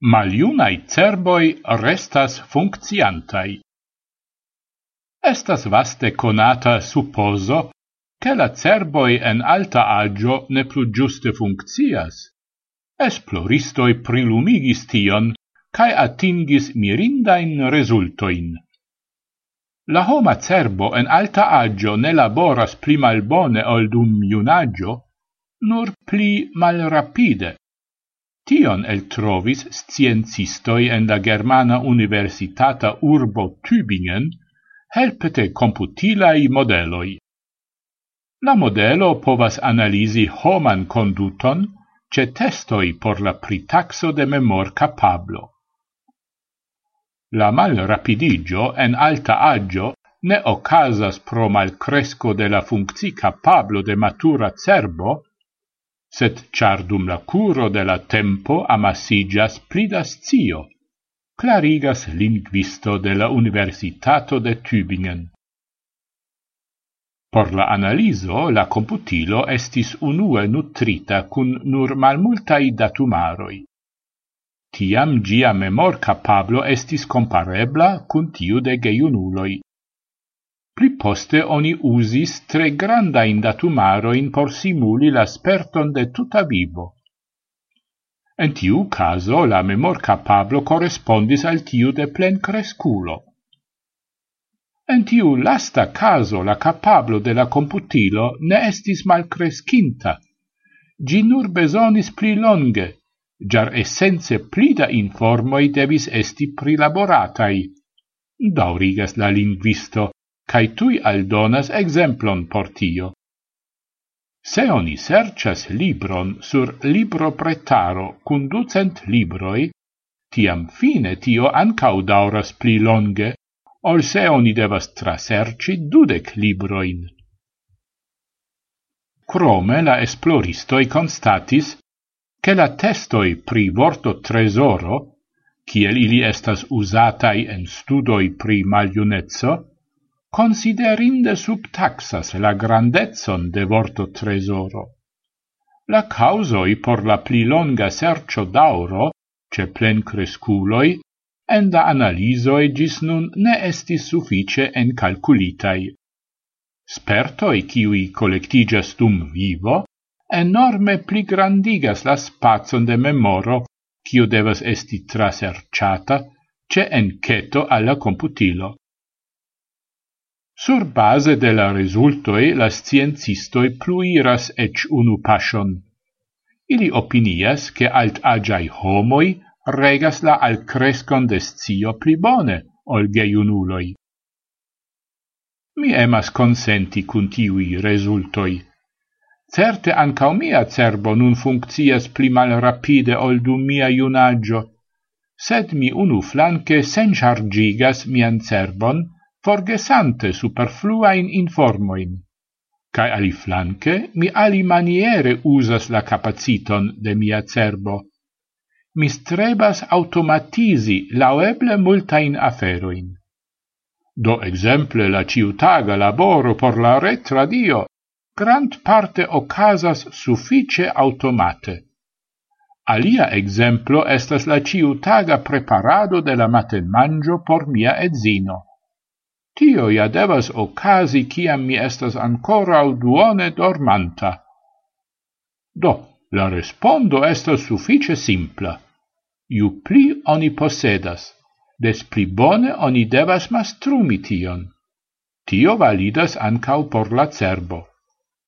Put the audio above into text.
maliunai cerboi restas funcciantai. Estas vaste conata supposo che la cerboi en alta agio ne plu giuste funccias. Esploristoi prilumigis tion, cae atingis mirindain resultoin. La homa cerbo en alta agio ne laboras pli malbone ol dum iunagio, nur pli malrapide. Tion eltrovis sciencistoi en la Germana Universitata Urbo Tübingen helpete computilai modeloi. La modelo povas analisi homan conduton ce testoi por la pritaxo de memor capablo. La mal rapidigio en alta agio ne ocasas pro malcresco de la funcci capablo de matura cerbo, set char dum la curo de la tempo amassigas plidas scio, clarigas linguisto de la Universitato de Tübingen. Por la analizo la computilo estis unue nutrita cun nur malmultai datumaroi. Tiam gia memor capablo estis comparebla cun tiu de geiunuloi. Pli poste oni usis tre grandain datumaroin por simuli la sperton de tuta vivo. En tiu caso la memor capablo correspondis al tiu de plen cresculo. En tiu lasta caso la capablo de la computilo ne estis malcrescinta. Gi nur besonis pli longe, jar essence pli da informoi devis esti prilaboratai. Daurigas la linguisto, cae tui aldonas exemplon por tio. Se oni sercias libron sur libro pretaro cun ducent libroi, tiam fine tio ancau dauras pli longe, ol se oni devas traserci dudec libroin. Crome la esploristoi constatis che la testoi pri vorto tresoro, kiel ili estas usatai en studoi pri maliunezzo, considerinde subtaxas la grandezon de vorto tresoro. La causoi por la pli longa sercio d'auro, ce plen cresculoi, en da analisoi gis nun ne estis suffice en calculitai. Spertoi ciui collectigas dum vivo, enorme pli grandigas la spazon de memoro, cio devas esti traserciata, ce enceto alla computilo. Sur base de la resultoi la sciencistoi pluiras ec unu passion. Ili opinias che alt agiai homoi regas la al crescon de scio pli bone ol geiunuloi. Mi emas consenti cun tiui resultoi. Certe ancao mia cerbo nun funccias pli mal rapide ol du mia iunaggio, sed mi unu flanque sen chargigas mian cerbon forgesante superfluain informoin. Cae aliflanque, mi ali maniere usas la capaciton de mia cerbo. Mi strebas automatisi laueble multain aferoin. Do exemple la ciutaga laboro por la retradio, grant grand parte ocasas suffice automate. Alia exemplo estas la ciutaga preparado de la matenmangio por mia edzino. Tio ja devas ocasi ciam mi estas ancora duone dormanta. Do, la respondo estas suffice simpla. Iu pli oni posedas, des pli bone oni devas mastrumi tion. Tio validas ancau por la cerbo.